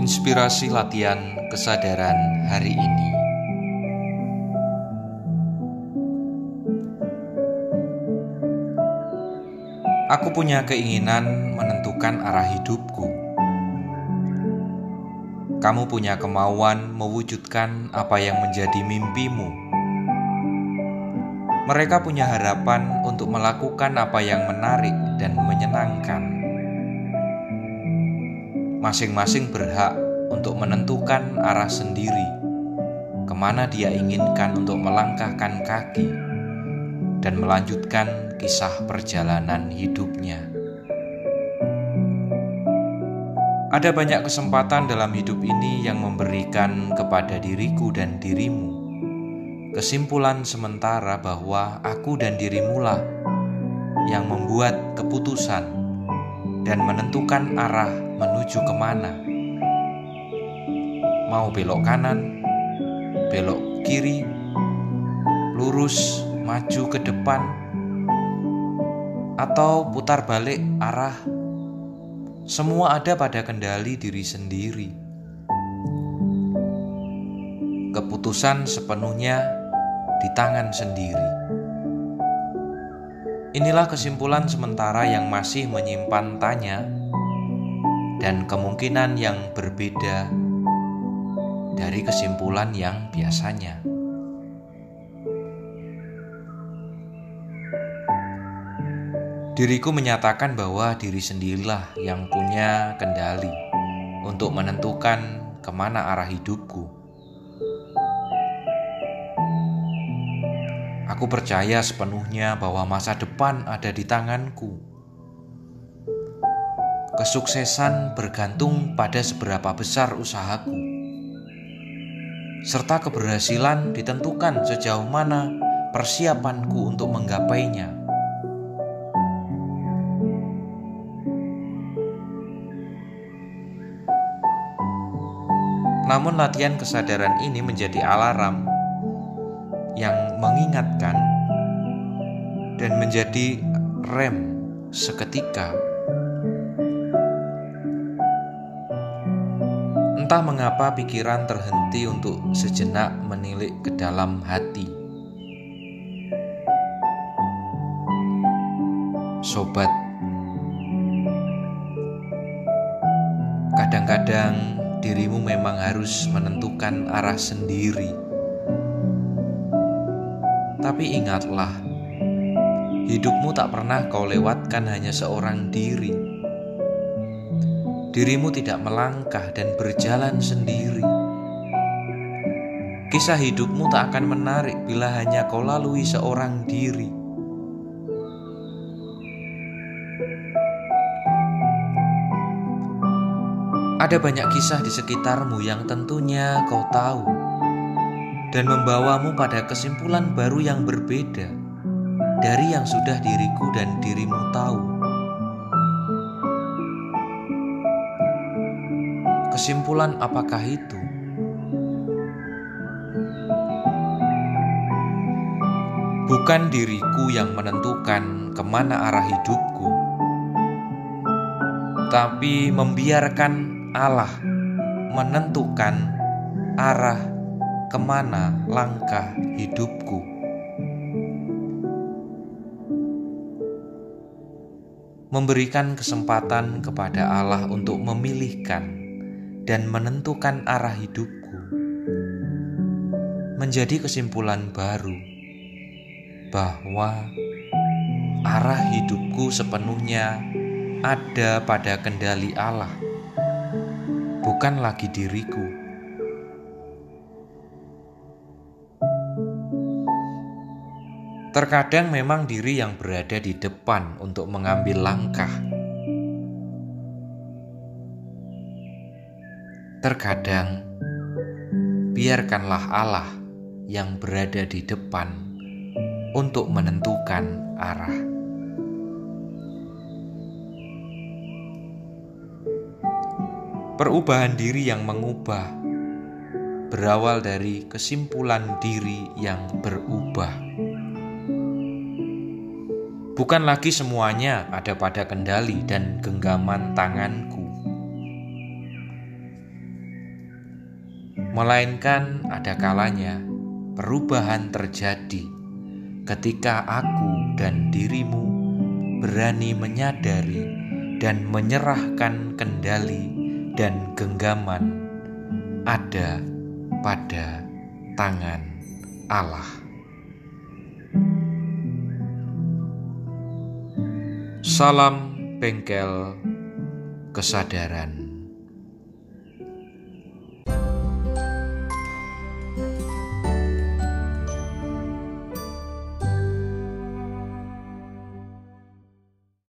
Inspirasi latihan kesadaran hari ini. Aku punya keinginan menentukan arah hidupku. Kamu punya kemauan mewujudkan apa yang menjadi mimpimu. Mereka punya harapan untuk melakukan apa yang menarik dan menyenangkan masing-masing berhak untuk menentukan arah sendiri ke mana dia inginkan untuk melangkahkan kaki dan melanjutkan kisah perjalanan hidupnya. Ada banyak kesempatan dalam hidup ini yang memberikan kepada diriku dan dirimu kesimpulan sementara bahwa aku dan dirimulah yang membuat keputusan dan menentukan arah menuju ke mana. Mau belok kanan, belok kiri, lurus, maju ke depan, atau putar balik arah. Semua ada pada kendali diri sendiri. Keputusan sepenuhnya di tangan sendiri. Inilah kesimpulan sementara yang masih menyimpan tanya dan kemungkinan yang berbeda dari kesimpulan yang biasanya. Diriku menyatakan bahwa diri sendirilah yang punya kendali untuk menentukan ke mana arah hidupku. Aku percaya sepenuhnya bahwa masa depan ada di tanganku. Kesuksesan bergantung pada seberapa besar usahaku, serta keberhasilan ditentukan sejauh mana persiapanku untuk menggapainya. Namun, latihan kesadaran ini menjadi alarm yang mengingatkan dan menjadi rem seketika. Entah mengapa pikiran terhenti untuk sejenak menilik ke dalam hati. Sobat, kadang-kadang dirimu memang harus menentukan arah sendiri tapi ingatlah, hidupmu tak pernah kau lewatkan hanya seorang diri. Dirimu tidak melangkah dan berjalan sendiri. Kisah hidupmu tak akan menarik bila hanya kau lalui seorang diri. Ada banyak kisah di sekitarmu yang tentunya kau tahu dan membawamu pada kesimpulan baru yang berbeda dari yang sudah diriku dan dirimu tahu. Kesimpulan apakah itu? Bukan diriku yang menentukan ke mana arah hidupku, tapi membiarkan Allah menentukan arah ke mana langkah hidupku. Memberikan kesempatan kepada Allah untuk memilihkan dan menentukan arah hidupku menjadi kesimpulan baru bahwa arah hidupku sepenuhnya ada pada kendali Allah, bukan lagi diriku. Terkadang memang diri yang berada di depan untuk mengambil langkah. Terkadang biarkanlah Allah yang berada di depan untuk menentukan arah. Perubahan diri yang mengubah berawal dari kesimpulan diri yang berubah. Bukan lagi semuanya ada pada kendali dan genggaman tanganku. melainkan ada kalanya perubahan terjadi ketika aku dan dirimu berani menyadari dan menyerahkan kendali dan genggaman ada pada tangan Allah. Salam bengkel kesadaran.